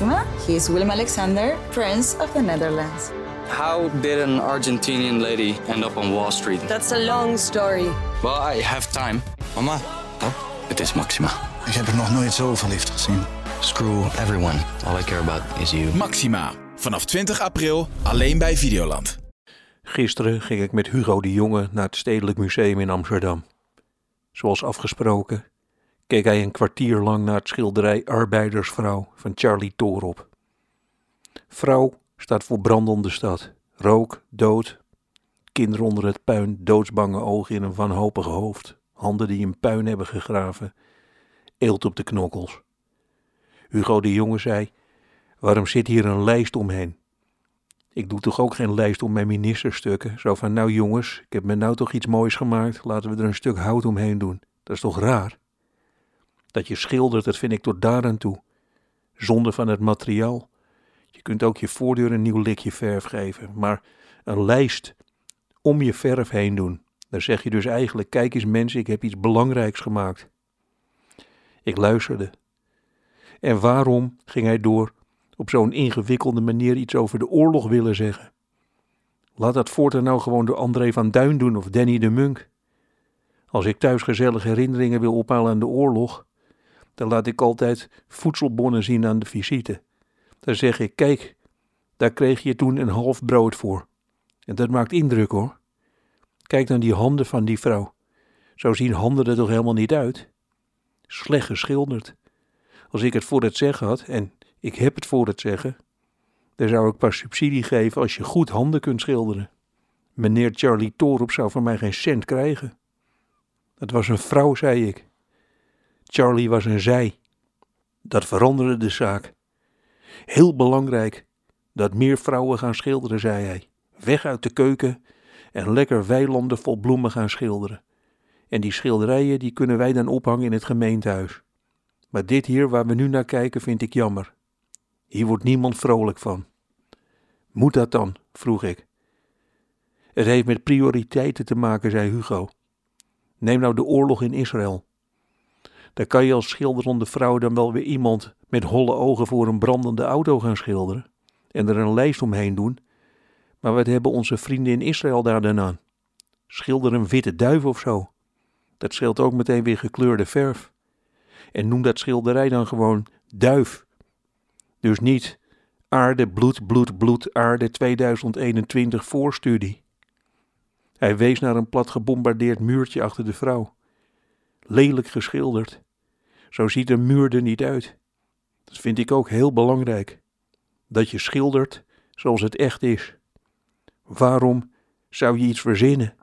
Maxima. He is Willem Alexander, Prince of the Netherlands. How did an Argentinian lady end up on Wall Street? That's a long story. Well, I have time. Mama, Het is Maxima. ik heb er nog nooit zo verliefd gezien. Screw everyone. All I care about is you. Maxima. Vanaf 20 april alleen bij Videoland. Gisteren ging ik met Hugo de Jonge naar het Stedelijk Museum in Amsterdam. Zoals afgesproken keek hij een kwartier lang naar het schilderij Arbeidersvrouw van Charlie Torop. Vrouw staat voor brandende stad. Rook, dood. Kinderen onder het puin, doodsbange ogen in een wanhopig hoofd. Handen die in puin hebben gegraven. Eelt op de knokkels. Hugo de Jonge zei: Waarom zit hier een lijst omheen? Ik doe toch ook geen lijst om mijn ministerstukken. Zo van, nou jongens, ik heb me nou toch iets moois gemaakt. Laten we er een stuk hout omheen doen. Dat is toch raar? Dat je schildert, dat vind ik tot daaraan toe. Zonde van het materiaal. Je kunt ook je voordeur een nieuw likje verf geven. Maar een lijst om je verf heen doen. Dan zeg je dus eigenlijk, kijk eens mensen, ik heb iets belangrijks gemaakt. Ik luisterde. En waarom ging hij door op zo'n ingewikkelde manier iets over de oorlog willen zeggen. Laat dat voortaan nou gewoon door André van Duin doen of Danny de Munk. Als ik thuis gezellige herinneringen wil ophalen aan de oorlog, dan laat ik altijd voedselbonnen zien aan de visite. Dan zeg ik, kijk, daar kreeg je toen een half brood voor. En dat maakt indruk hoor. Kijk dan die handen van die vrouw. Zo zien handen er toch helemaal niet uit? Slecht geschilderd. Als ik het voor het zeggen had, en ik heb het voor het zeggen. Daar zou ik pas subsidie geven als je goed handen kunt schilderen. Meneer Charlie Torop zou van mij geen cent krijgen. Het was een vrouw, zei ik. Charlie was een zij. Dat veranderde de zaak. Heel belangrijk dat meer vrouwen gaan schilderen, zei hij. Weg uit de keuken en lekker weilanden vol bloemen gaan schilderen. En die schilderijen die kunnen wij dan ophangen in het gemeentehuis. Maar dit hier waar we nu naar kijken vind ik jammer. Hier wordt niemand vrolijk van. Moet dat dan? vroeg ik. Het heeft met prioriteiten te maken, zei Hugo. Neem nou de oorlog in Israël. Daar kan je als schilderende vrouw dan wel weer iemand met holle ogen voor een brandende auto gaan schilderen en er een lijst omheen doen. Maar wat hebben onze vrienden in Israël daar dan aan? Schilder een witte duif of zo. Dat scheelt ook meteen weer gekleurde verf. En noem dat schilderij dan gewoon duif dus niet aarde, bloed, bloed, bloed, aarde 2021 voorstudie. Hij wees naar een plat gebombardeerd muurtje achter de vrouw. Lelijk geschilderd. Zo ziet een muur er niet uit. Dat vind ik ook heel belangrijk. Dat je schildert zoals het echt is. Waarom zou je iets verzinnen